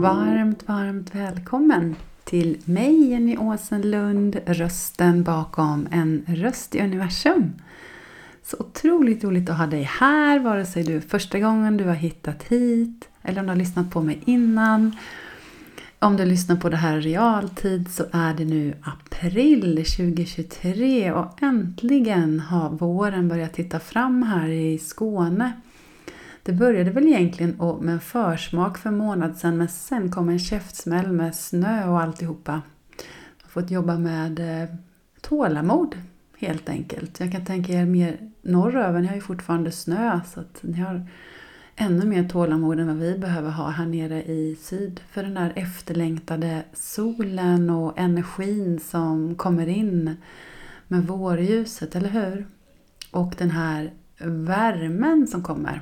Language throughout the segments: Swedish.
Varmt, varmt välkommen till mig Jenny Åsenlund, rösten bakom En röst i universum. Så otroligt roligt att ha dig här, vare sig du är första gången du har hittat hit eller om du har lyssnat på mig innan. Om du lyssnar på det här i realtid så är det nu april 2023 och äntligen har våren börjat titta fram här i Skåne. Det började väl egentligen med en försmak för en månad sedan men sen kom en käftsmäll med snö och alltihopa. Jag har fått jobba med eh, tålamod helt enkelt. Jag kan tänka er mer norröver, ni har ju fortfarande snö så att ni har ännu mer tålamod än vad vi behöver ha här nere i syd. För den där efterlängtade solen och energin som kommer in med vårljuset, eller hur? Och den här värmen som kommer.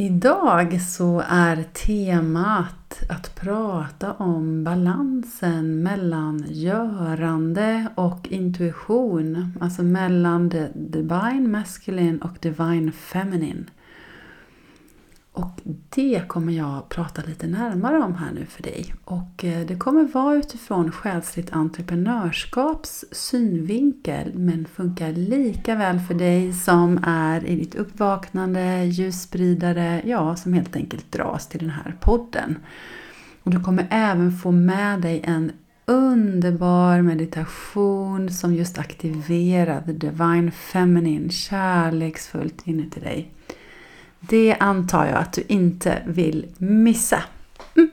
Idag så är temat att prata om balansen mellan görande och intuition. Alltså mellan the divine masculine och divine feminine. Och det kommer jag prata lite närmare om här nu för dig. Och eh, det kommer vara utifrån själsligt entreprenörskaps synvinkel men funkar lika väl för dig som är i ditt uppvaknande, ljusspridare, ja som helt enkelt dras till den här podden. Och du kommer även få med dig en underbar meditation som just aktiverar the divine feminine kärleksfullt inuti dig. Det antar jag att du inte vill missa. Mm.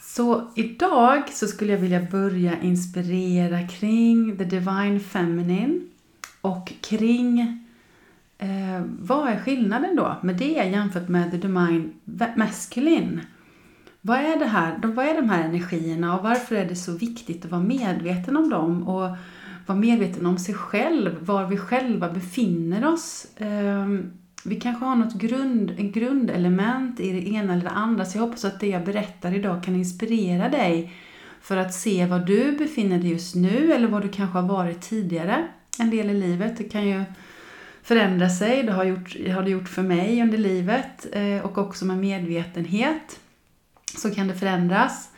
Så idag så skulle jag vilja börja inspirera kring the divine feminine och kring eh, vad är skillnaden då med det jämfört med the divine masculine? Vad är det här? Vad är de här energierna och varför är det så viktigt att vara medveten om dem och vara medveten om sig själv, var vi själva befinner oss. Eh, vi kanske har något grund, en grundelement i det ena eller det andra. Så jag hoppas att det jag berättar idag kan inspirera dig för att se var du befinner dig just nu eller var du kanske har varit tidigare en del i livet. Det kan ju förändra sig. Det har, gjort, har det gjort för mig under livet eh, och också med medvetenhet så kan det förändras.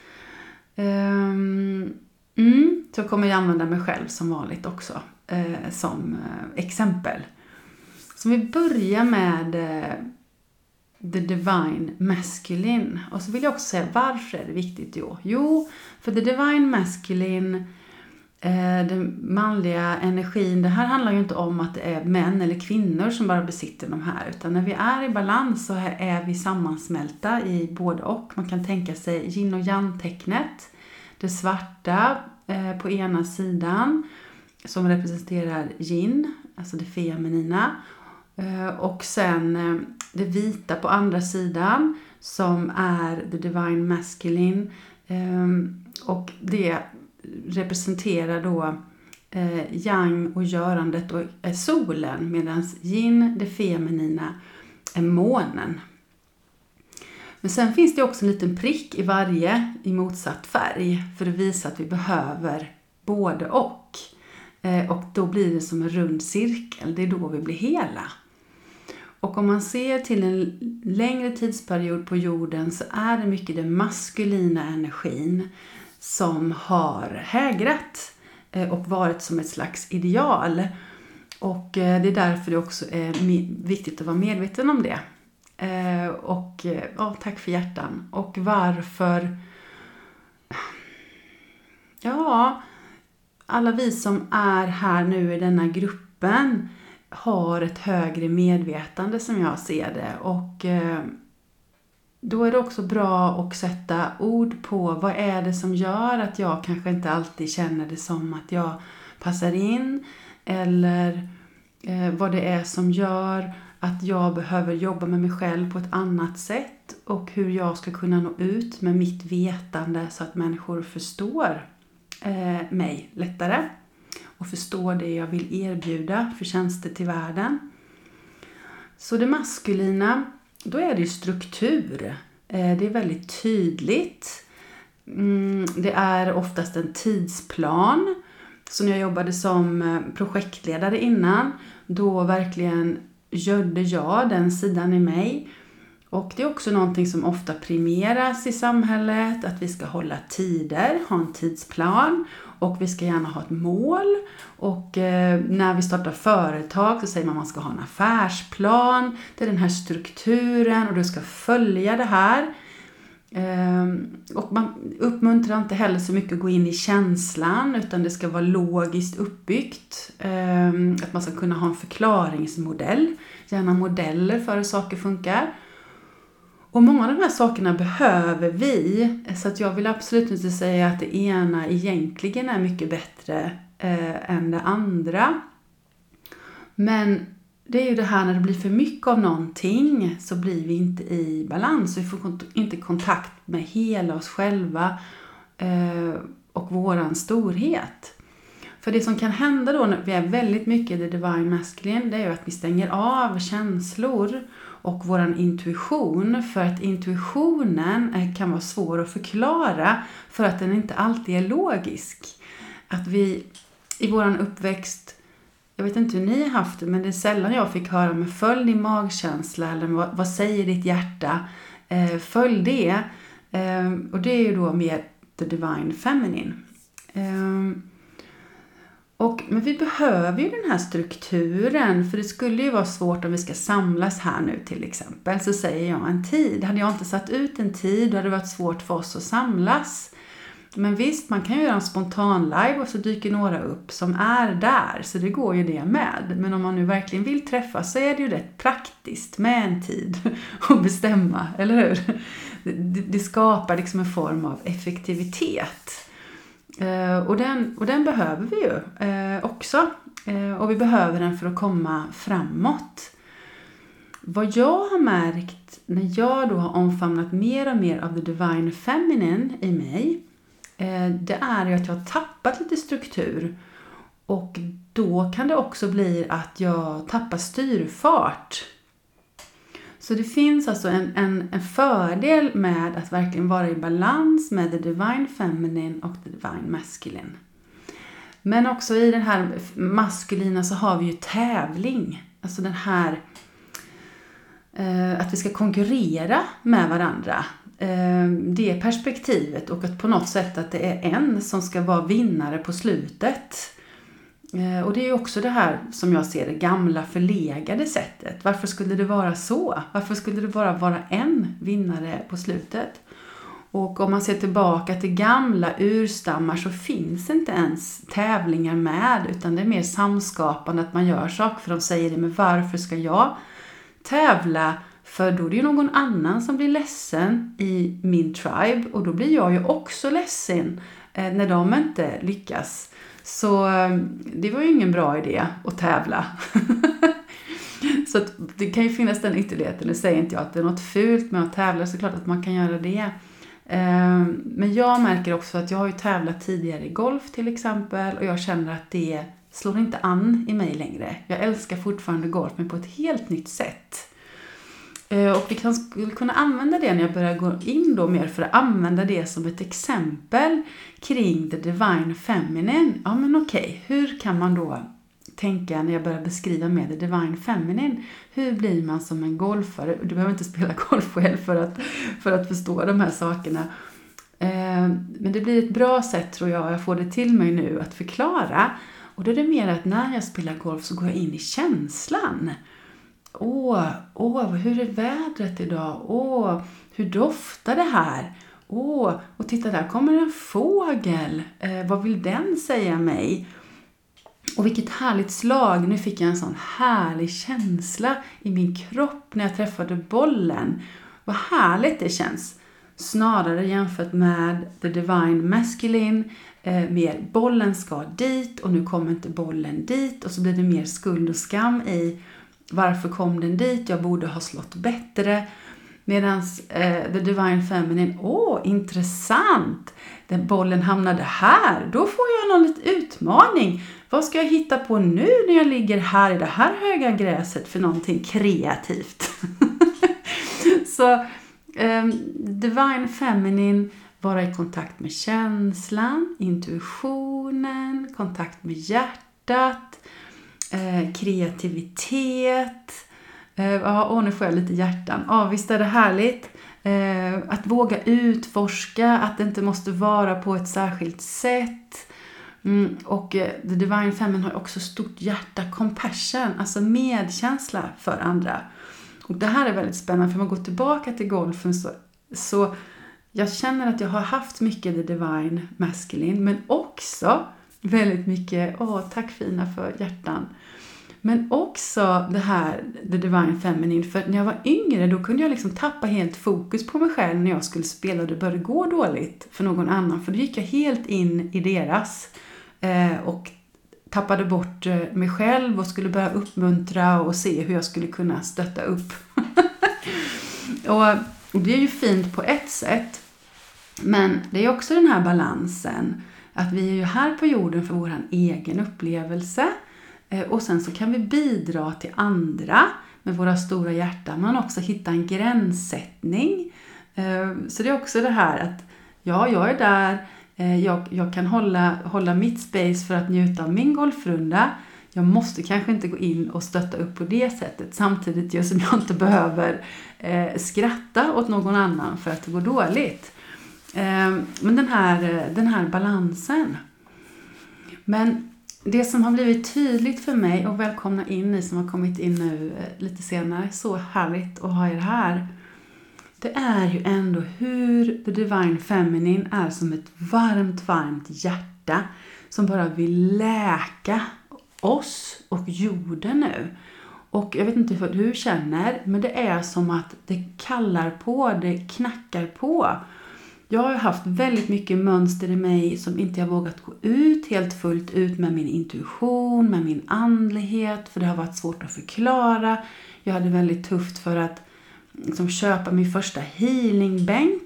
Ehm, mm, så kommer jag använda mig själv som vanligt också eh, som eh, exempel. Så vi börjar med eh, The Divine Masculine. Och så vill jag också säga varför är det viktigt då? Jo, för The Divine Masculine, eh, den manliga energin, det här handlar ju inte om att det är män eller kvinnor som bara besitter de här. Utan när vi är i balans så är vi sammansmälta i både och. Man kan tänka sig yin och yang-tecknet. Det svarta eh, på ena sidan som representerar yin, alltså det feminina. Eh, och sen eh, det vita på andra sidan som är the divine masculine. Ehm, och det representerar då eh, yang och görandet och är solen medan yin, det feminina, är månen. Men sen finns det också en liten prick i varje i motsatt färg för att visa att vi behöver både och. Och då blir det som en rund cirkel, det är då vi blir hela. Och om man ser till en längre tidsperiod på jorden så är det mycket den maskulina energin som har hägrat eh, och varit som ett slags ideal. Och eh, det är därför det också är viktigt att vara medveten om det. Eh, och ja, tack för hjärtan. Och varför... Ja, alla vi som är här nu i denna gruppen har ett högre medvetande som jag ser det. Och eh, då är det också bra att sätta ord på vad är det som gör att jag kanske inte alltid känner det som att jag passar in. Eller eh, vad det är som gör att jag behöver jobba med mig själv på ett annat sätt. Och hur jag ska kunna nå ut med mitt vetande så att människor förstår eh, mig lättare och förstår det jag vill erbjuda för tjänster till världen. Så det maskulina, då är det struktur. Eh, det är väldigt tydligt. Mm, det är oftast en tidsplan. Så när jag jobbade som eh, projektledare innan, då verkligen gödde jag den sidan i mig. Och det är också någonting som ofta primeras i samhället, att vi ska hålla tider, ha en tidsplan och vi ska gärna ha ett mål. Och eh, när vi startar företag så säger man att man ska ha en affärsplan, det är den här strukturen och du ska följa det här. Ehm, och man uppmuntrar inte heller så mycket att gå in i känslan utan det ska vara logiskt uppbyggt. Ehm, att man ska kunna ha en förklaringsmodell, gärna modeller för hur saker funkar. Och många av de här sakerna behöver vi, så att jag vill absolut inte säga att det ena egentligen är mycket bättre eh, än det andra. Men det är ju det här när det blir för mycket av någonting så blir vi inte i balans. Vi får inte kontakt med hela oss själva eh, och våran storhet. För det som kan hända då när vi är väldigt mycket i the divine masculine, det är ju att vi stänger av känslor och våran intuition. För att intuitionen eh, kan vara svår att förklara för att den inte alltid är logisk. Att vi i vår uppväxt jag vet inte hur ni har haft det, men det är sällan jag fick höra med följ din magkänsla eller vad, vad säger ditt hjärta? Eh, följ det. Eh, och det är ju då mer the divine feminine. Eh, och, men vi behöver ju den här strukturen, för det skulle ju vara svårt om vi ska samlas här nu till exempel. Så säger jag en tid. Hade jag inte satt ut en tid, då hade det varit svårt för oss att samlas. Men visst, man kan ju göra en spontan live och så dyker några upp som är där, så det går ju det med. Men om man nu verkligen vill träffas så är det ju rätt praktiskt med en tid att bestämma, eller hur? Det, det skapar liksom en form av effektivitet. Eh, och den, och den behöver vi ju eh, också. Eh, och vi behöver den för att komma framåt. Vad jag har märkt när jag då har omfamnat mer och mer av the divine feminine i mig det är ju att jag har tappat lite struktur. Och då kan det också bli att jag tappar styrfart. Så det finns alltså en, en, en fördel med att verkligen vara i balans med the divine feminine och the divine masculine. Men också i den här maskulina så har vi ju tävling. Alltså den här eh, att vi ska konkurrera med varandra. Eh, det perspektivet och att på något sätt att det är en som ska vara vinnare på slutet. Eh, och det är ju också det här som jag ser det gamla förlegade sättet. Varför skulle det vara så? Varför skulle det bara vara en vinnare på slutet? Och om man ser tillbaka till gamla urstammar så finns inte ens tävlingar med utan det är mer samskapande att man gör saker för de säger det men varför ska jag tävla för då är det ju någon annan som blir ledsen i min tribe och då blir jag ju också ledsen eh, när de inte lyckas. Så eh, det var ju ingen bra idé att tävla. så att det kan ju finnas den ytterligheten. Nu säger inte jag att det är något fult med att tävla, såklart att man kan göra det. Eh, men jag märker också att jag har ju tävlat tidigare i golf till exempel och jag känner att det slår inte an i mig längre. Jag älskar fortfarande golf men på ett helt nytt sätt. Eh, och vi kan, skulle kunna använda det när jag börjar gå in då mer för att använda det som ett exempel kring the divine feminine. Ja men okej, okay. hur kan man då tänka när jag börjar beskriva mer the divine feminine. Hur blir man som en golfare? Du behöver inte spela golf själv för att, för att förstå de här sakerna. Eh, men det blir ett bra sätt tror jag, jag får det till mig nu, att förklara. Och då är det mer att när jag spelar golf så går jag in i känslan. Åh, åh, hur är vädret idag? Åh, hur doftar det här? Åh, och titta där kommer en fågel. Eh, vad vill den säga mig? Och vilket härligt slag! Nu fick jag en sån härlig känsla i min kropp när jag träffade bollen. Vad härligt det känns! Snarare jämfört med the divine masculine, eh, mer bollen ska dit och nu kommer inte bollen dit och så blir det mer skuld och skam i varför kom den dit? Jag borde ha slått bättre. Medan eh, The Divine Feminine, åh, oh, intressant! Den bollen hamnade här, då får jag någon liten utmaning. Vad ska jag hitta på nu när jag ligger här i det här höga gräset för någonting kreativt? Så eh, Divine Feminine, vara i kontakt med känslan, intuitionen, kontakt med hjärtat, eh, kreativitet, Eh, ja, och nu får jag lite hjärtan. Ja, visst är det härligt? Eh, att våga utforska, att det inte måste vara på ett särskilt sätt. Mm, och eh, The Divine Feminine har också stort hjärta, compassion, alltså medkänsla för andra. Och det här är väldigt spännande, för om man går tillbaka till golfen så, så jag känner att jag har haft mycket The Divine Masculine, men också väldigt mycket, åh tack fina för hjärtan. Men också det här, the divine feminine, för när jag var yngre då kunde jag liksom tappa helt fokus på mig själv när jag skulle spela och det började gå dåligt för någon annan. För då gick jag helt in i deras eh, och tappade bort eh, mig själv och skulle börja uppmuntra och se hur jag skulle kunna stötta upp. och det är ju fint på ett sätt. Men det är också den här balansen. Att vi är ju här på jorden för vår egen upplevelse. Eh, och sen så kan vi bidra till andra med våra stora hjärtan, men också hitta en gränssättning. Eh, så det är också det här att ja, jag är där, eh, jag, jag kan hålla, hålla mitt space för att njuta av min golfrunda. Jag måste kanske inte gå in och stötta upp på det sättet samtidigt som jag inte behöver eh, skratta åt någon annan för att det går dåligt. Ehm, men den här, den här balansen. Men det som har blivit tydligt för mig, och välkomna in ni som har kommit in nu eh, lite senare, så härligt att ha er här. Det är ju ändå hur The Divine Feminine är som ett varmt, varmt hjärta som bara vill läka oss och jorden nu. Och jag vet inte hur du känner, men det är som att det kallar på, det knackar på. Jag har haft väldigt mycket mönster i mig som inte jag vågat gå ut helt fullt ut med min intuition, med min andlighet, för det har varit svårt att förklara. Jag hade väldigt tufft för att liksom, köpa min första healingbänk.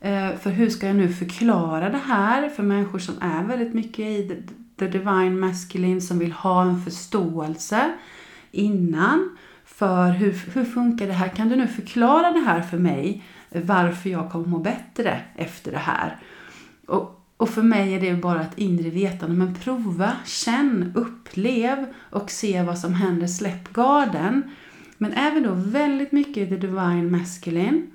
Eh, för hur ska jag nu förklara det här för människor som är väldigt mycket i the divine masculine, som vill ha en förståelse innan för hur, hur funkar det här? Kan du nu förklara det här för mig? Varför jag kommer må bättre efter det här. Och, och för mig är det bara ett inre vetande. Men prova, känn, upplev och se vad som händer. Släpp garden. Men även då väldigt mycket the divine masculine.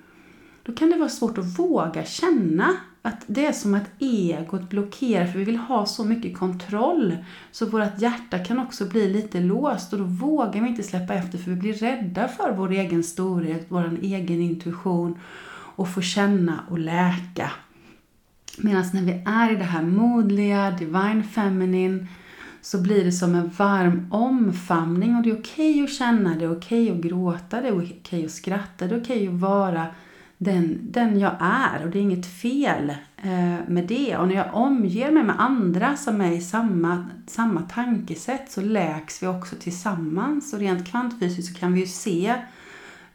Då kan det vara svårt att våga känna att det är som att egot blockerar för vi vill ha så mycket kontroll. Så vårt hjärta kan också bli lite låst och då vågar vi inte släppa efter för vi blir rädda för vår egen storhet, vår egen intuition och få känna och läka. Medan när vi är i det här modliga, divine feminine, så blir det som en varm omfamning och det är okej okay att känna, det är okej okay att gråta, det är okej okay att skratta, det är okej att vara den, den jag är och det är inget fel eh, med det. Och när jag omger mig med andra som är i samma, samma tankesätt så läks vi också tillsammans och rent kvantfysiskt så kan vi ju se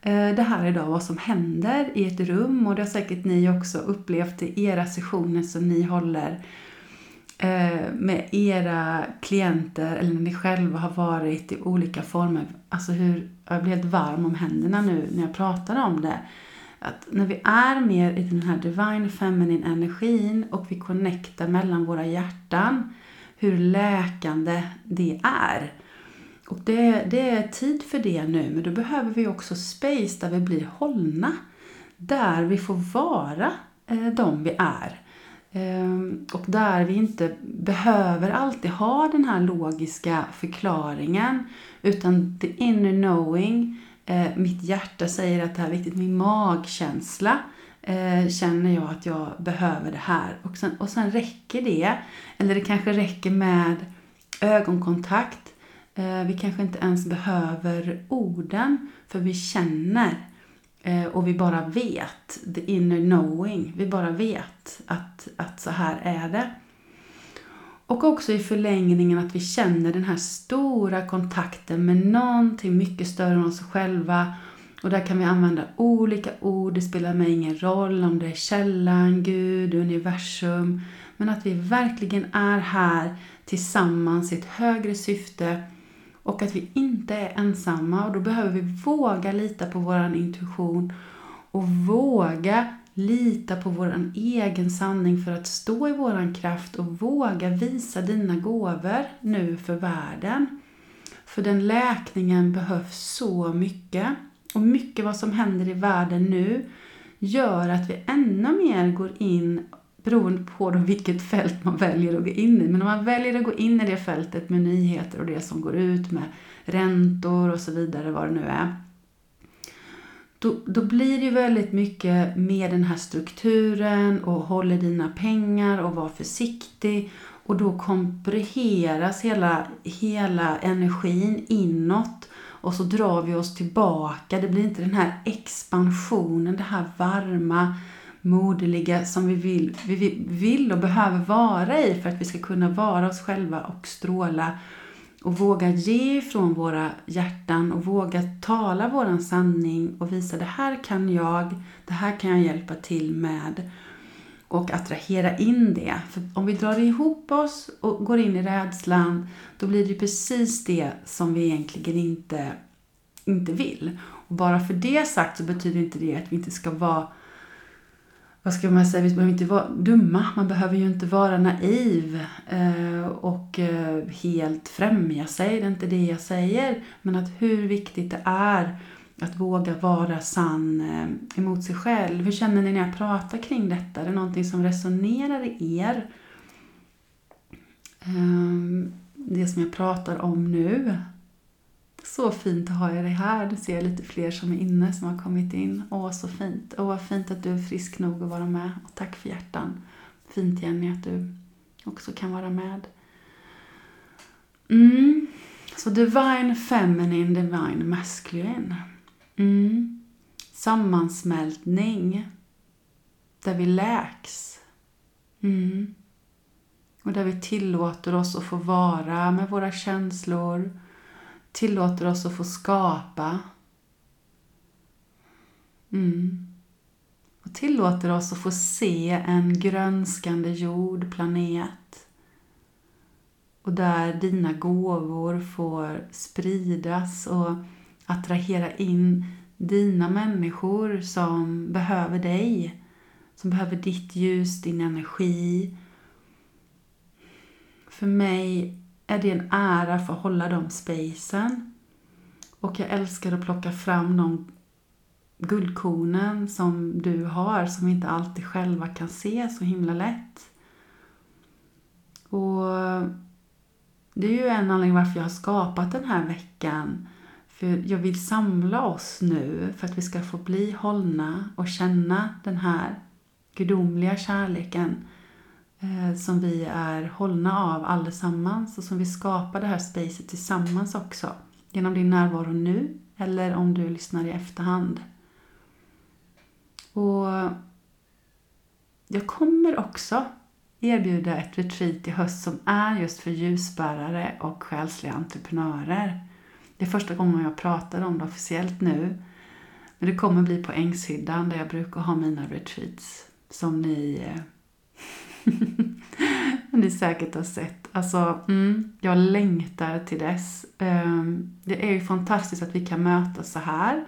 Eh, det här idag, vad som händer i ett rum och det har säkert ni också upplevt i era sessioner som ni håller eh, med era klienter eller när ni själva har varit i olika former. Alltså hur, jag blir helt varm om händerna nu när jag pratar om det. Att när vi är mer i den här divine feminine energin och vi connectar mellan våra hjärtan, hur läkande det är. Och det, det är tid för det nu, men då behöver vi också space där vi blir hållna. Där vi får vara eh, de vi är. Ehm, och där vi inte behöver alltid ha den här logiska förklaringen. Utan the inner knowing, eh, mitt hjärta säger att det här är viktigt, min magkänsla eh, känner jag att jag behöver det här. Och sen, och sen räcker det, eller det kanske räcker med ögonkontakt Eh, vi kanske inte ens behöver orden, för vi känner eh, och vi bara vet. The inner knowing. Vi bara vet att, att så här är det. Och också i förlängningen att vi känner den här stora kontakten med någonting mycket större än oss själva. Och där kan vi använda olika ord, det spelar mig ingen roll om det är källan, Gud, universum. Men att vi verkligen är här tillsammans i ett högre syfte och att vi inte är ensamma och då behöver vi våga lita på vår intuition och våga lita på vår egen sanning för att stå i vår kraft och våga visa dina gåvor nu för världen. För den läkningen behövs så mycket. Och mycket vad som händer i världen nu gör att vi ännu mer går in, beroende på då vilket fält man väljer att gå in i. Men om man väljer att gå in i det fältet med nyheter och det som går ut med räntor och så vidare, vad det nu är. Då, då blir det ju väldigt mycket med den här strukturen och håller dina pengar och var försiktig. Och då komprimeras hela, hela energin inåt och så drar vi oss tillbaka. Det blir inte den här expansionen, det här varma, moderliga som vi vill, vi vill och behöver vara i för att vi ska kunna vara oss själva och stråla och våga ge ifrån våra hjärtan och våga tala våran sanning och visa det här kan jag, det här kan jag hjälpa till med och attrahera in det. För om vi drar ihop oss och går in i rädslan, då blir det precis det som vi egentligen inte, inte vill. Och bara för det sagt så betyder inte det att vi inte ska vara vad ska man säga, vi behöver inte vara dumma. Man behöver ju inte vara naiv eh, och eh, helt främja sig. Det är inte det jag säger. Men att hur viktigt det är att våga vara sann eh, emot sig själv. Hur känner ni när jag pratar kring detta? Är det någonting som resonerar i er? Ehm, det som jag pratar om nu. Så fint att ha dig här. Nu ser jag lite fler som är inne, som har kommit in. Åh, så fint. Åh, vad fint att du är frisk nog att vara med. Och tack för hjärtan. Fint Jenny att du också kan vara med. Mm. Så Divine Feminine, Divine Masculine. Mm. Sammansmältning. Där vi läks. Mm. Och där vi tillåter oss att få vara med våra känslor. Tillåter oss att få skapa. Mm. Och tillåter oss att få se en grönskande jord, planet. Och där dina gåvor får spridas och attrahera in dina människor som behöver dig. Som behöver ditt ljus, din energi. För mig är det en ära för att hålla de spacen. Och jag älskar att plocka fram de guldkornen som du har, som vi inte alltid själva kan se så himla lätt. Och det är ju en anledning varför jag har skapat den här veckan. För jag vill samla oss nu för att vi ska få bli hållna och känna den här gudomliga kärleken Eh, som vi är hållna av allesammans och som vi skapar det här spacet tillsammans också. Genom din närvaro nu eller om du lyssnar i efterhand. Och jag kommer också erbjuda ett retreat i höst som är just för ljusbärare och själsliga entreprenörer. Det är första gången jag pratar om det officiellt nu. Men det kommer bli på Ängshyddan där jag brukar ha mina retreats. Som ni, eh, ni säkert har sett. Alltså, mm, jag längtar till dess. Ehm, det är ju fantastiskt att vi kan mötas så här.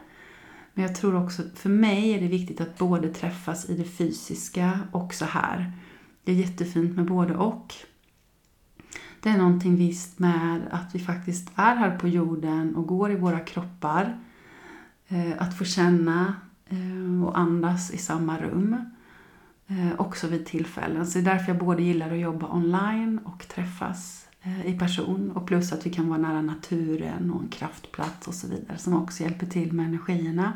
Men jag tror också, för mig är det viktigt att både träffas i det fysiska och så här. Det är jättefint med både och. Det är någonting visst med att vi faktiskt är här på jorden och går i våra kroppar. Ehm, att få känna ehm, och andas i samma rum. Eh, också vid tillfällen. Så det är därför jag både gillar att jobba online och träffas eh, i person. Och plus att vi kan vara nära naturen och en kraftplats och så vidare som också hjälper till med energierna.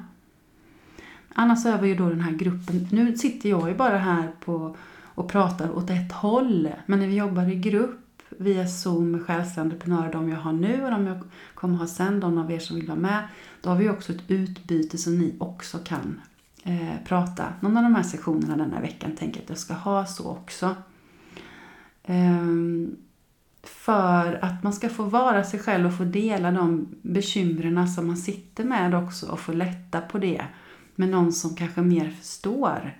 Annars är vi ju då den här gruppen. Nu sitter jag ju bara här på och pratar åt ett håll. Men när vi jobbar i grupp via Zoom med själsentreprenörer, de jag har nu och de jag kommer ha sen, de av er som vill vara med. Då har vi också ett utbyte som ni också kan eh, prata. Någon av de här sessionerna den här veckan tänker jag att jag ska ha så också. Um, för att man ska få vara sig själv och få dela de bekymren som man sitter med också och få lätta på det med någon som kanske mer förstår.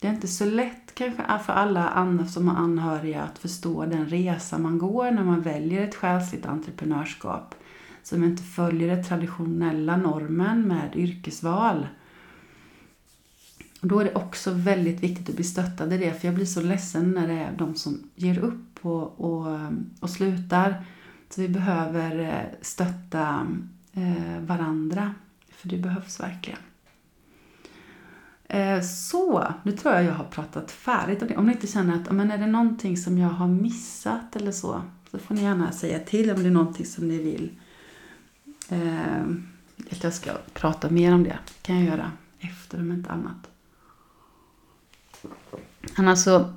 Det är inte så lätt kanske för alla andra som har anhöriga att förstå den resa man går när man väljer ett själsligt entreprenörskap som inte följer den traditionella normen med yrkesval. Och då är det också väldigt viktigt att bli stöttad i det, för jag blir så ledsen när det är de som ger upp och, och, och slutar. Så vi behöver eh, stötta eh, varandra. För det behövs verkligen. Eh, så, nu tror jag jag har pratat färdigt om det. Om ni inte känner att men är det någonting som jag har missat eller så, så får ni gärna säga till om det är någonting som ni vill eh, att jag ska prata mer om det. kan jag göra efter om inte annat. Annars så alltså,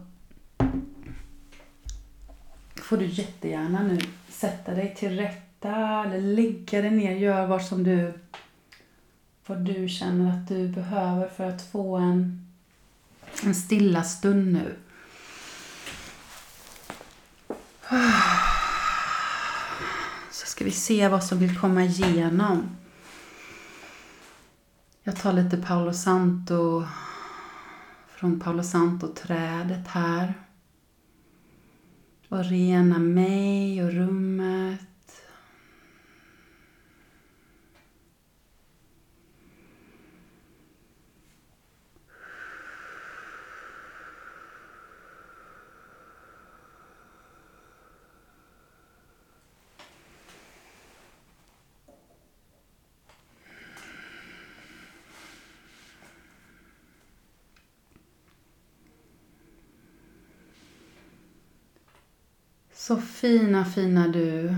får du jättegärna nu sätta dig till rätta eller lägga dig ner, gör vad som du vad du känner att du behöver för att få en, en stilla stund nu. Så ska vi se vad som vill komma igenom. Jag tar lite Paolo Santo från Paolo Santo-trädet här. Och rena mig och rummet. Så fina, fina du.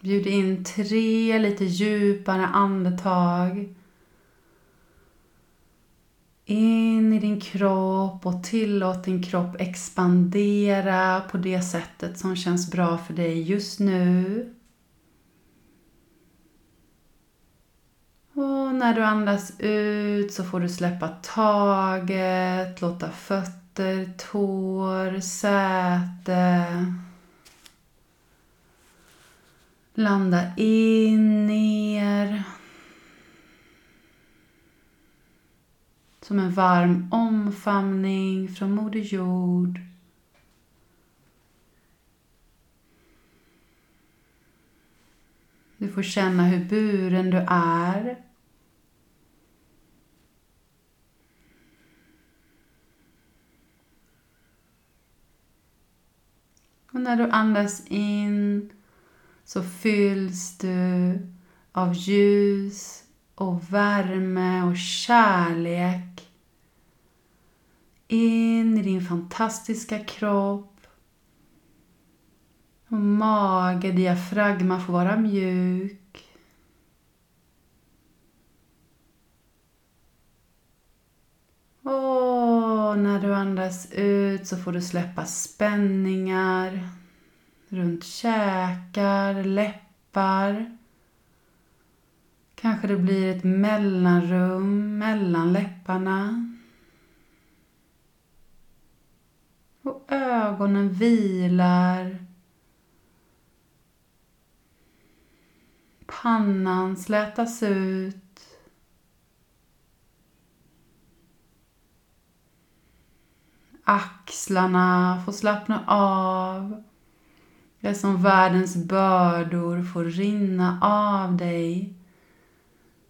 Bjud in tre lite djupare andetag. In i din kropp och tillåt din kropp expandera på det sättet som känns bra för dig just nu. Och när du andas ut så får du släppa taget, låta fötterna fötter, tår, säte. Landa in, ner. Som en varm omfamning från Moder Jord. Du får känna hur buren du är. Och när du andas in så fylls du av ljus och värme och kärlek in i din fantastiska kropp. Och mage, diafragma får vara mjuk. Och när du andas ut så får du släppa spänningar runt käkar, läppar. Kanske det blir ett mellanrum mellan läpparna. Och ögonen vilar. Pannan slätas ut. Axlarna får slappna av. Det är som världens bördor får rinna av dig.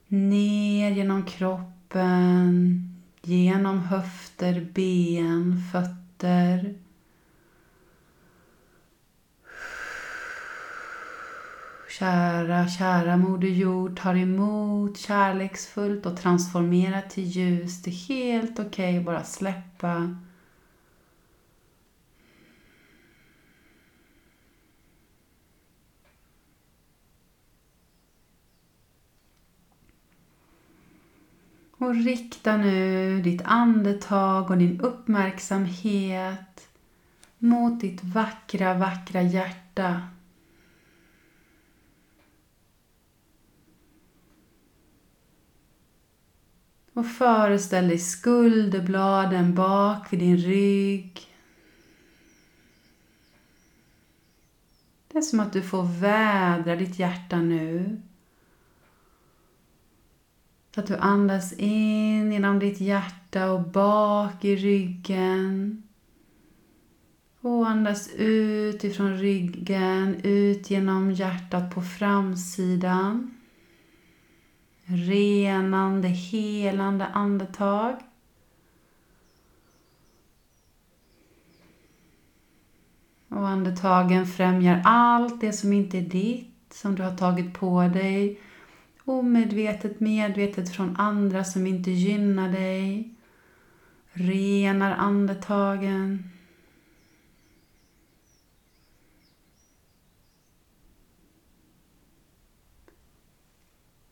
Ner genom kroppen, genom höfter, ben, fötter. Kära, kära Moder Jord tar emot kärleksfullt och transformerar till ljus. Det är helt okej okay att bara släppa Och rikta nu ditt andetag och din uppmärksamhet mot ditt vackra, vackra hjärta. Och föreställ dig skulderbladen bak vid din rygg. Det är som att du får vädra ditt hjärta nu. Så att du andas in genom ditt hjärta och bak i ryggen. Och andas ut ifrån ryggen, ut genom hjärtat på framsidan. Renande, helande andetag. Och andetagen främjar allt det som inte är ditt, som du har tagit på dig. Omedvetet, medvetet från andra som inte gynnar dig. Renar andetagen.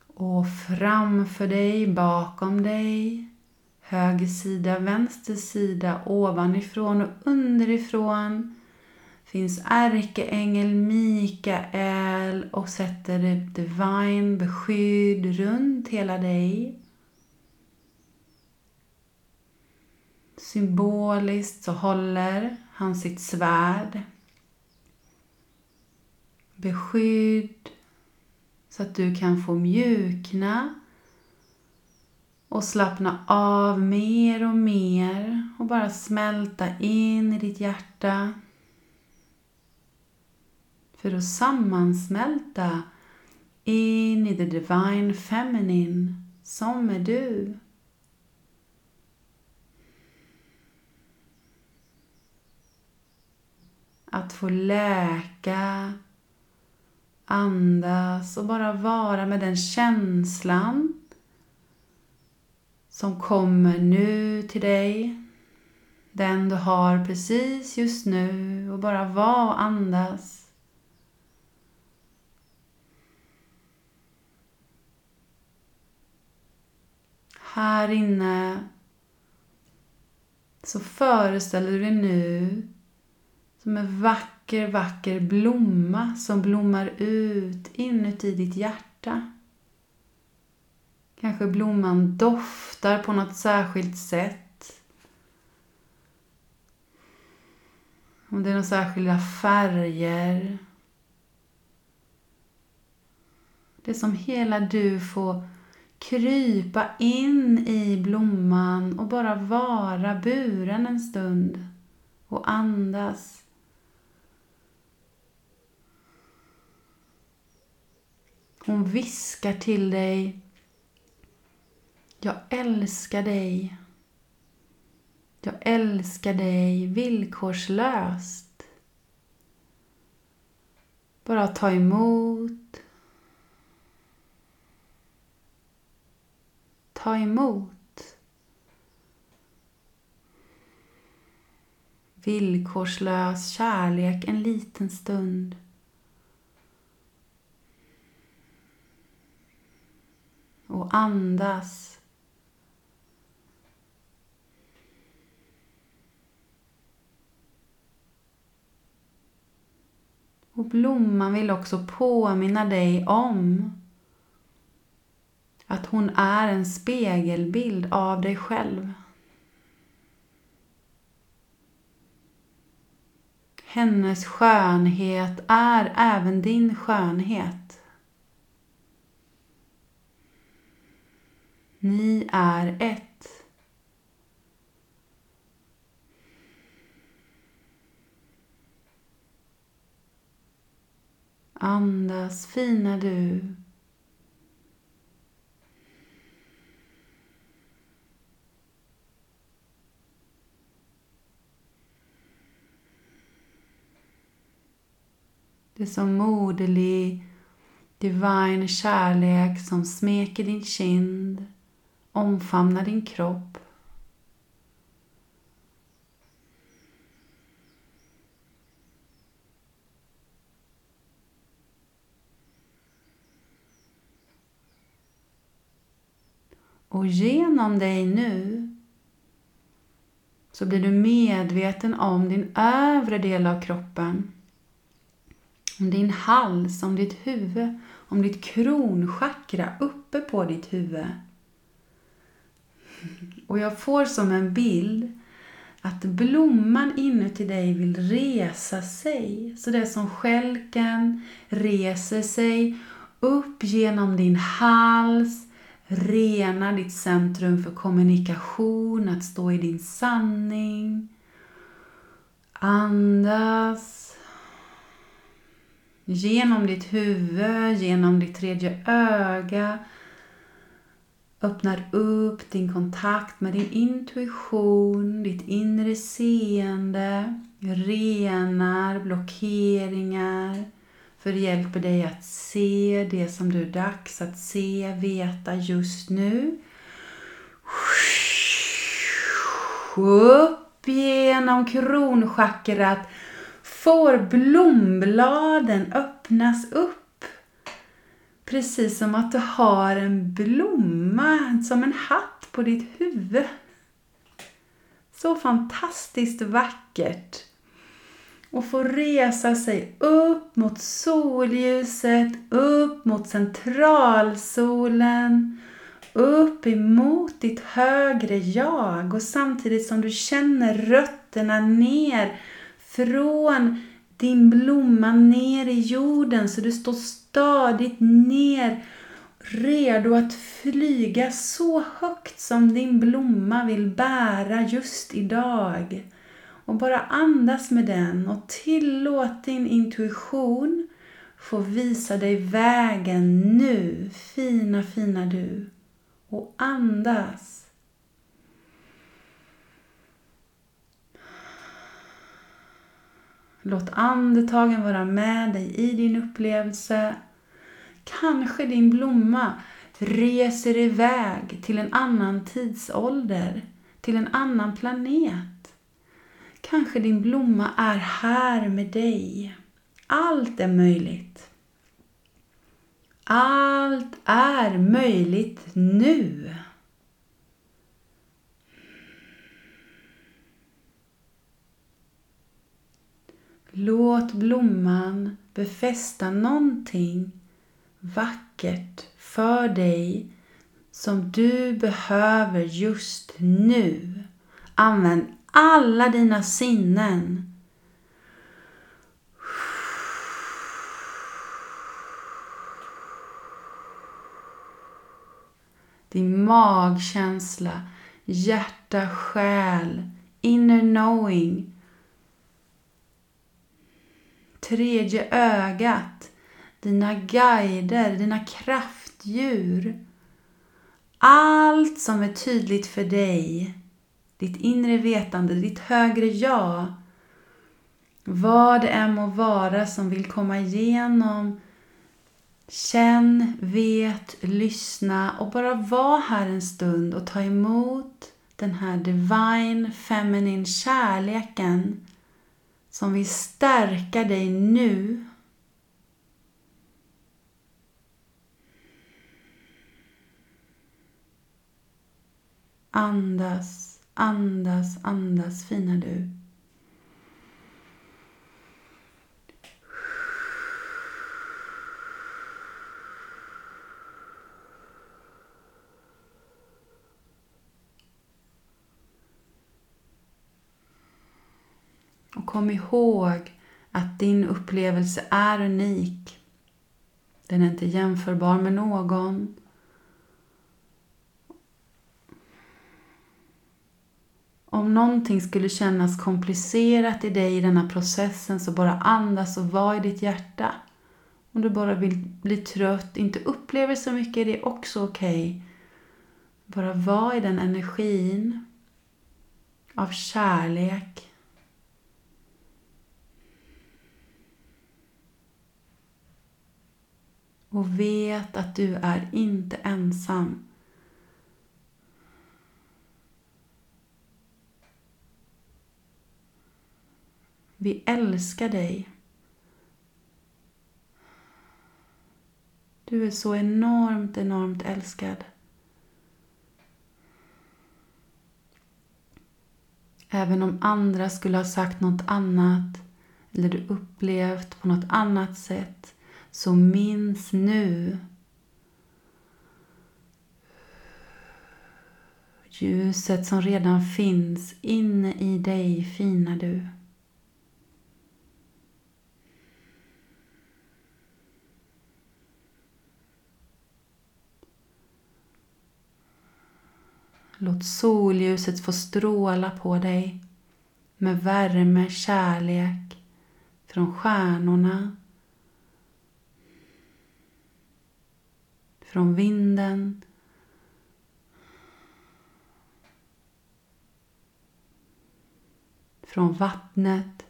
Och framför dig, bakom dig, höger sida, vänster sida, ovanifrån och underifrån finns ärkeängel Mikael och sätter ett divine beskydd runt hela dig. Symboliskt så håller han sitt svärd. Beskydd så att du kan få mjukna och slappna av mer och mer och bara smälta in i ditt hjärta. För att sammansmälta in i the divine feminine som är du. Att få läka Andas och bara vara med den känslan som kommer nu till dig. Den du har precis just nu och bara vara och andas. Här inne så föreställer du dig nu som en vacker, vacker blomma som blommar ut inuti ditt hjärta. Kanske blomman doftar på något särskilt sätt. Om det är några särskilda färger. Det är som hela du får krypa in i blomman och bara vara buren en stund och andas. Hon viskar till dig. Jag älskar dig. Jag älskar dig villkorslöst. Bara ta emot. Ta emot. Villkorslös kärlek en liten stund. och andas. Och blomman vill också påminna dig om att hon är en spegelbild av dig själv. Hennes skönhet är även din skönhet. Ni är ett. Andas fina du. Det är som moderlig divine kärlek som smeker din kind omfamnar din kropp. Och genom dig nu så blir du medveten om din övre del av kroppen. Om din hals, om ditt huvud, om ditt kronchakra uppe på ditt huvud. Och jag får som en bild att blomman inuti dig vill resa sig. Så det är som skälken reser sig upp genom din hals, rena ditt centrum för kommunikation, att stå i din sanning. Andas. Genom ditt huvud, genom ditt tredje öga. Öppnar upp din kontakt med din intuition, ditt inre seende, renar blockeringar, för det hjälper dig att se det som du är dags att se, veta just nu. Upp genom kronchakrat får blombladen öppnas upp. Precis som att du har en blomma som en hatt på ditt huvud. Så fantastiskt vackert. Och få resa sig upp mot solljuset, upp mot centralsolen, upp emot ditt högre jag och samtidigt som du känner rötterna ner från din blomma ner i jorden så du står stadigt ner redo att flyga så högt som din blomma vill bära just idag. Och bara andas med den och tillåt din intuition få visa dig vägen nu, fina, fina du. Och andas. Låt andetagen vara med dig i din upplevelse. Kanske din blomma reser iväg till en annan tidsålder, till en annan planet. Kanske din blomma är här med dig. Allt är möjligt. Allt är möjligt nu. Låt blomman befästa någonting vackert för dig som du behöver just nu. Använd alla dina sinnen. Din magkänsla, hjärta, själ, inner knowing tredje ögat, dina guider, dina kraftdjur. Allt som är tydligt för dig, ditt inre vetande, ditt högre jag. Vad det än må vara som vill komma igenom. Känn, vet, lyssna och bara var här en stund och ta emot den här Divine Feminine kärleken som vill stärka dig nu. Andas, andas, andas fina du. Och kom ihåg att din upplevelse är unik. Den är inte jämförbar med någon. Om någonting skulle kännas komplicerat i dig i denna processen så bara andas och var i ditt hjärta. Om du bara vill bli trött, inte upplever så mycket, det är också okej. Okay. Bara var i den energin av kärlek och vet att du är inte ensam. Vi älskar dig. Du är så enormt, enormt älskad. Även om andra skulle ha sagt något annat eller du upplevt på något annat sätt så minns nu ljuset som redan finns inne i dig, fina du. Låt solljuset få stråla på dig med värme, kärlek från stjärnorna från vinden. Från vattnet.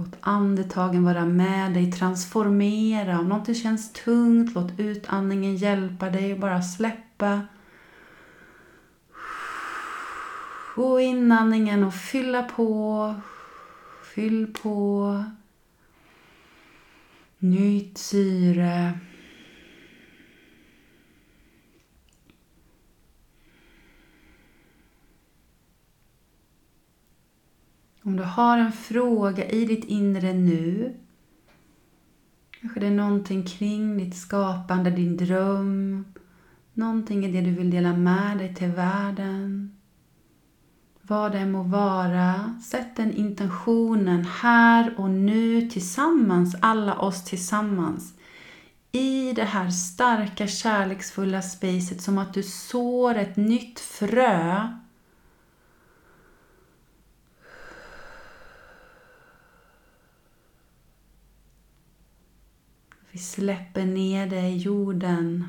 Låt andetagen vara med dig, transformera. Om någonting känns tungt, låt utandningen hjälpa dig att bara släppa. Och inandningen och fylla på. Fyll på. Nytt syre. Om du har en fråga i ditt inre nu, kanske det är någonting kring ditt skapande, din dröm, någonting i det du vill dela med dig till världen. Vad det må vara, sätt den intentionen här och nu tillsammans, alla oss tillsammans. I det här starka kärleksfulla spacet som att du sår ett nytt frö Vi släpper ner det i jorden.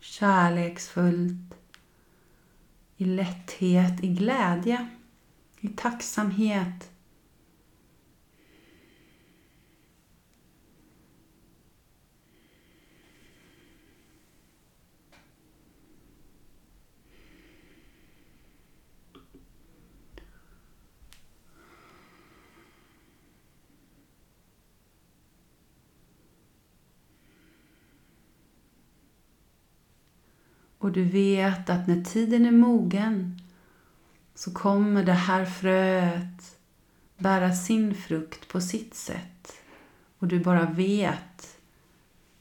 Kärleksfullt, i lätthet, i glädje, i tacksamhet. Och du vet att när tiden är mogen så kommer det här fröet bära sin frukt på sitt sätt. Och du bara vet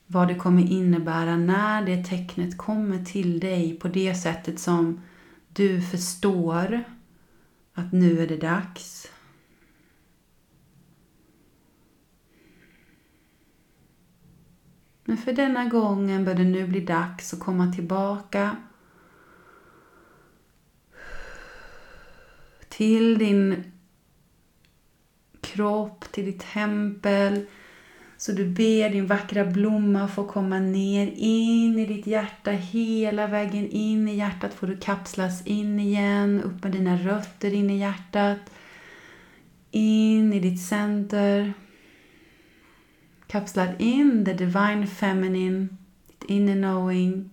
vad det kommer innebära när det tecknet kommer till dig på det sättet som du förstår att nu är det dags. Men för denna gången bör det nu bli dags att komma tillbaka till din kropp, till ditt tempel. Så du ber din vackra blomma få komma ner in i ditt hjärta, hela vägen in i hjärtat. Får du kapslas in igen, upp med dina rötter in i hjärtat, in i ditt center kapslar in the divine feminine, ditt inner knowing,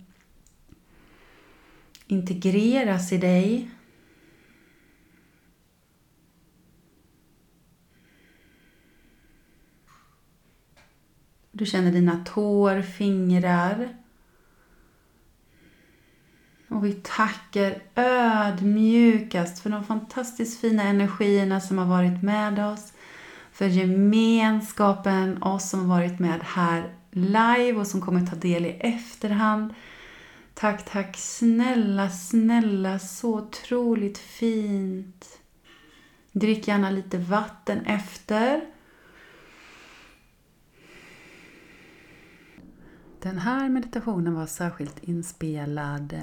integreras i dig. Du känner dina tår, fingrar. Och vi tackar ödmjukast för de fantastiskt fina energierna som har varit med oss för gemenskapen, oss som varit med här live och som kommer ta del i efterhand. Tack, tack snälla, snälla, så otroligt fint. Drick gärna lite vatten efter. Den här meditationen var särskilt inspelad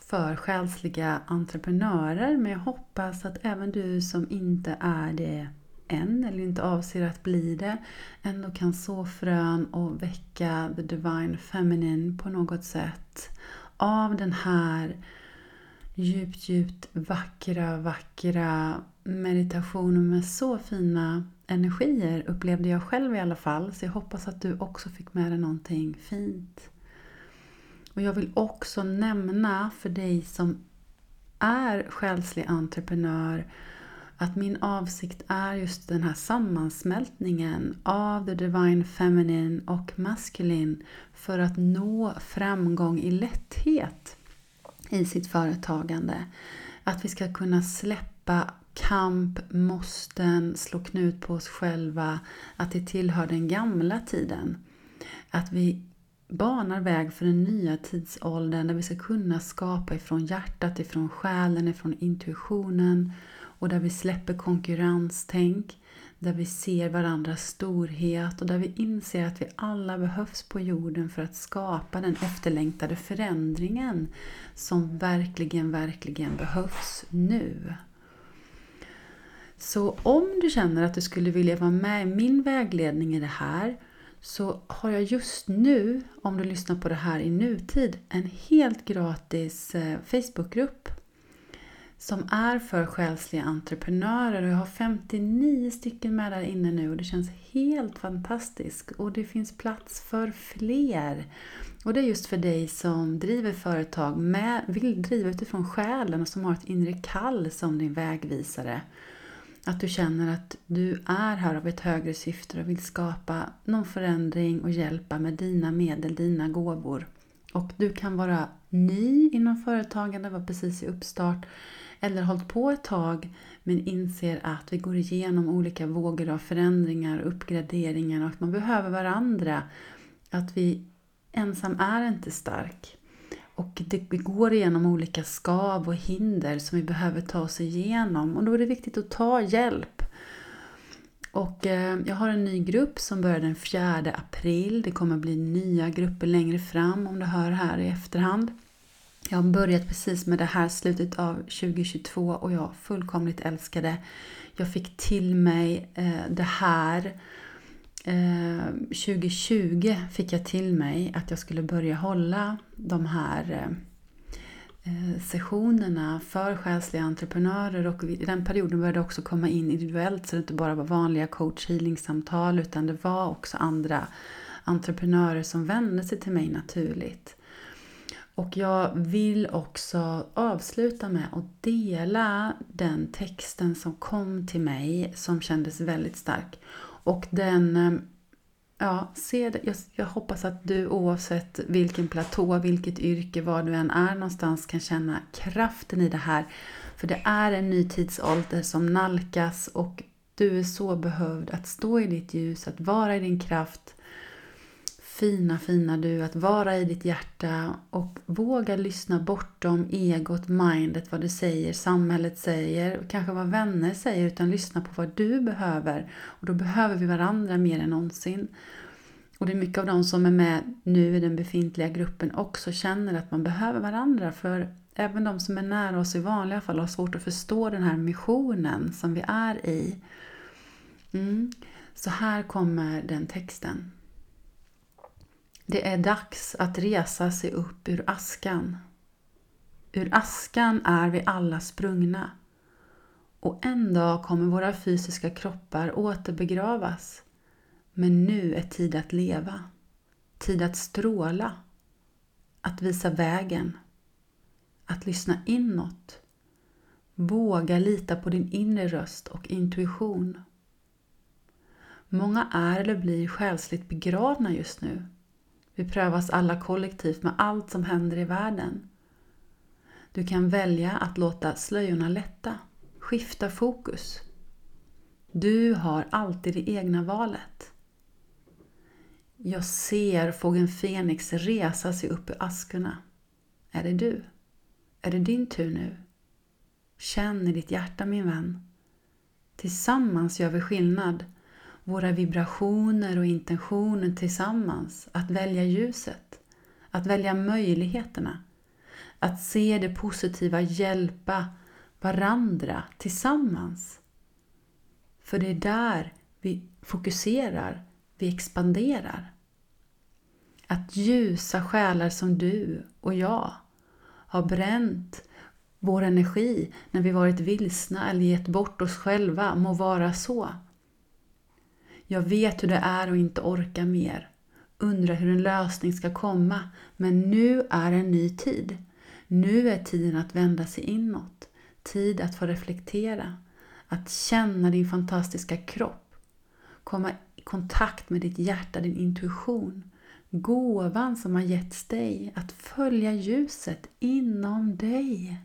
för själsliga entreprenörer men jag hoppas att även du som inte är det än eller inte avser att bli det ändå kan så frön och väcka the divine feminine på något sätt av den här djupt, djupt vackra, vackra meditationen med så fina energier upplevde jag själv i alla fall. Så jag hoppas att du också fick med dig någonting fint. Och jag vill också nämna för dig som är själslig entreprenör att min avsikt är just den här sammansmältningen av the divine feminine och masculine för att nå framgång i lätthet i sitt företagande. Att vi ska kunna släppa kamp, måsten, slå knut på oss själva, att det tillhör den gamla tiden. Att vi banar väg för den nya tidsåldern där vi ska kunna skapa ifrån hjärtat, ifrån själen, ifrån intuitionen och där vi släpper konkurrenstänk, där vi ser varandras storhet och där vi inser att vi alla behövs på jorden för att skapa den efterlängtade förändringen som verkligen, verkligen behövs nu. Så om du känner att du skulle vilja vara med i min vägledning i det här så har jag just nu, om du lyssnar på det här i nutid, en helt gratis eh, Facebookgrupp som är för själsliga entreprenörer. Jag har 59 stycken med där inne nu och det känns helt fantastiskt. Och det finns plats för fler. Och det är just för dig som driver företag, med, vill driva utifrån själen och som har ett inre kall som din vägvisare. Att du känner att du är här av ett högre syfte och vill skapa någon förändring och hjälpa med dina medel, dina gåvor. Och du kan vara ny inom företagande, vara precis i uppstart eller hållit på ett tag men inser att vi går igenom olika vågor av förändringar och uppgraderingar och att man behöver varandra. Att vi ensam är inte stark. Och det, vi går igenom olika skav och hinder som vi behöver ta oss igenom och då är det viktigt att ta hjälp. Och eh, jag har en ny grupp som börjar den 4 april. Det kommer bli nya grupper längre fram om du hör här i efterhand. Jag har börjat precis med det här slutet av 2022 och jag fullkomligt älskar det. Jag fick till mig eh, det här eh, 2020 fick jag till mig att jag skulle börja hålla de här eh, eh, sessionerna för själsliga entreprenörer och i den perioden började det också komma in individuellt så det inte bara var vanliga coach healing-samtal utan det var också andra entreprenörer som vände sig till mig naturligt. Och jag vill också avsluta med att dela den texten som kom till mig som kändes väldigt stark. Och den, eh, ja, se det. Jag, jag hoppas att du oavsett vilken platå, vilket yrke, var du än är någonstans kan känna kraften i det här. För det är en ny tidsålder som nalkas och du är så behövd att stå i ditt ljus, att vara i din kraft fina, fina du, att vara i ditt hjärta och våga lyssna bortom egot, mindet, vad det säger, samhället säger, och kanske vad vänner säger, utan lyssna på vad du behöver. Och då behöver vi varandra mer än någonsin. Och det är mycket av de som är med nu i den befintliga gruppen också känner att man behöver varandra. För även de som är nära oss i vanliga fall har svårt att förstå den här missionen som vi är i. Mm. Så här kommer den texten. Det är dags att resa sig upp ur askan. Ur askan är vi alla sprungna och en dag kommer våra fysiska kroppar återbegravas. Men nu är tid att leva, tid att stråla, att visa vägen, att lyssna inåt, våga lita på din inre röst och intuition. Många är eller blir själsligt begravna just nu vi prövas alla kollektivt med allt som händer i världen. Du kan välja att låta slöjorna lätta, skifta fokus. Du har alltid det egna valet. Jag ser fågeln Fenix resa sig upp ur askorna. Är det du? Är det din tur nu? Känn i ditt hjärta min vän. Tillsammans gör vi skillnad våra vibrationer och intentioner tillsammans. Att välja ljuset. Att välja möjligheterna. Att se det positiva, hjälpa varandra tillsammans. För det är där vi fokuserar, vi expanderar. Att ljusa själar som du och jag har bränt vår energi när vi varit vilsna eller gett bort oss själva må vara så. Jag vet hur det är att inte orka mer. Undrar hur en lösning ska komma. Men nu är en ny tid. Nu är tiden att vända sig inåt. Tid att få reflektera. Att känna din fantastiska kropp. Komma i kontakt med ditt hjärta, din intuition. Gåvan som har getts dig att följa ljuset inom dig.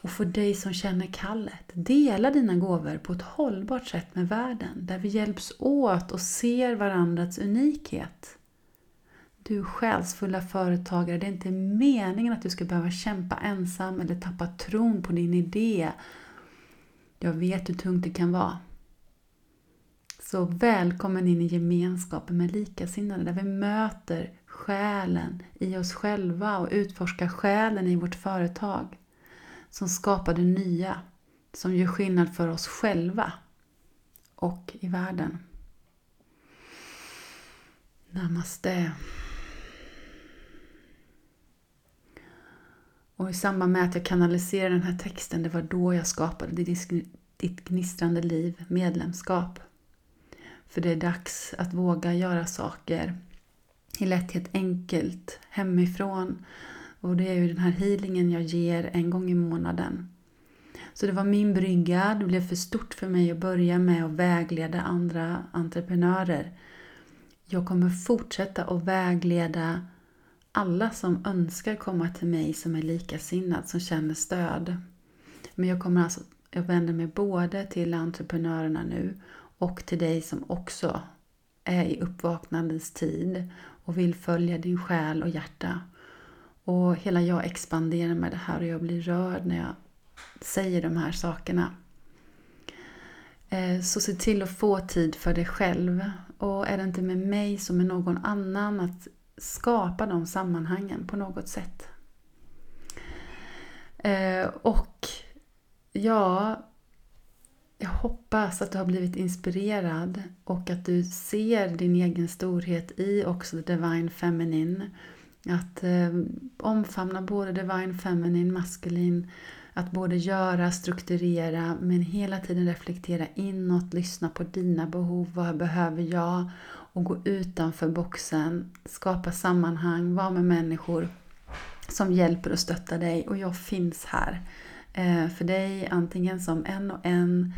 Och för dig som känner kallet, dela dina gåvor på ett hållbart sätt med världen, där vi hjälps åt och ser varandras unikhet. Du själsfulla företagare, det är inte meningen att du ska behöva kämpa ensam eller tappa tron på din idé. Jag vet hur tungt det kan vara. Så välkommen in i gemenskapen med likasinnade där vi möter själen i oss själva och utforskar själen i vårt företag som skapar det nya, som gör skillnad för oss själva och i världen. Namaste. Och i samband med att jag kanaliserade den här texten, det var då jag skapade ditt gnistrande liv medlemskap. För det är dags att våga göra saker i lätthet enkelt hemifrån. Och det är ju den här healingen jag ger en gång i månaden. Så det var min brygga. Det blev för stort för mig att börja med att vägleda andra entreprenörer. Jag kommer fortsätta att vägleda alla som önskar komma till mig som är likasinnad, som känner stöd. Men jag kommer alltså, jag vänder mig både till entreprenörerna nu och till dig som också är i uppvaknandets tid och vill följa din själ och hjärta. Och hela jag expanderar med det här och jag blir rörd när jag säger de här sakerna. Eh, så se till att få tid för dig själv. Och är det inte med mig så med någon annan att skapa de sammanhangen på något sätt. Eh, och ja, jag hoppas att du har blivit inspirerad och att du ser din egen storhet i också Divine Feminine. Att eh, omfamna både Divine Feminine, maskulin, att både göra, strukturera men hela tiden reflektera inåt, lyssna på dina behov, vad behöver jag? Och gå utanför boxen, skapa sammanhang, vara med människor som hjälper och stöttar dig och jag finns här. Eh, för dig antingen som en och en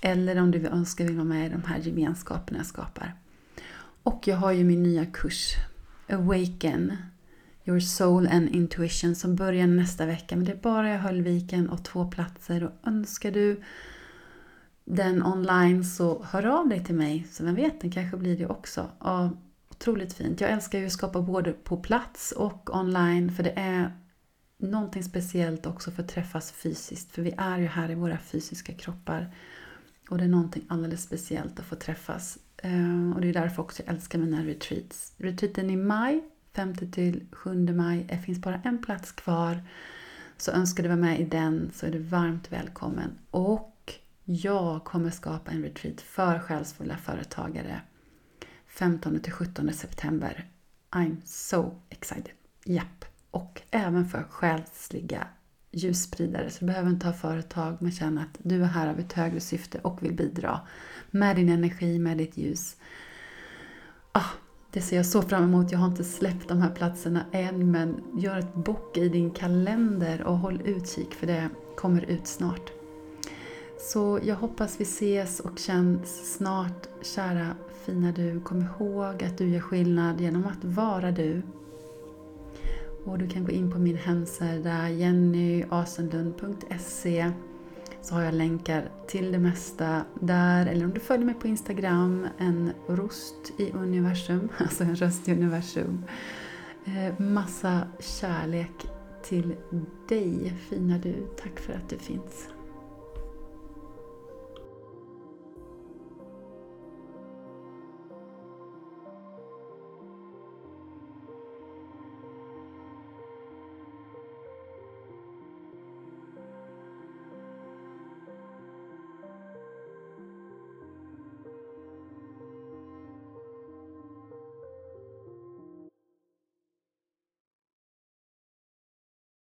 eller om du önskar vill vara med i de här gemenskaperna jag skapar. Och jag har ju min nya kurs Awaken Your Soul and Intuition som börjar nästa vecka. Men det är bara i Höllviken och två platser. Och önskar du den online så hör av dig till mig. Så vem vet, den kanske blir det också. Och otroligt fint. Jag älskar ju att skapa både på plats och online. För det är någonting speciellt också för att träffas fysiskt. För vi är ju här i våra fysiska kroppar. Och det är någonting alldeles speciellt att få träffas. Eh, och det är därför också jag älskar mina retreats. Retreaten i maj, 5 till 7 maj. Det finns bara en plats kvar. Så önskar du vara med i den så är du varmt välkommen. Och jag kommer skapa en retreat för själsfulla företagare 15 till 17 september. I'm so excited. Japp och även för själsliga ljusspridare. Så du behöver inte ha företag men känna att du är här av ett högre syfte och vill bidra med din energi, med ditt ljus. Ah, det ser jag så fram emot. Jag har inte släppt de här platserna än men gör ett bock i din kalender och håll utkik för det kommer ut snart. Så jag hoppas vi ses och känns snart, kära fina du. Kom ihåg att du gör skillnad genom att vara du och du kan gå in på min hemsida jennyasenlund.se så har jag länkar till det mesta där. Eller om du följer mig på Instagram, en rost i universum, alltså en röst i universum. Eh, massa kärlek till dig, fina du. Tack för att du finns.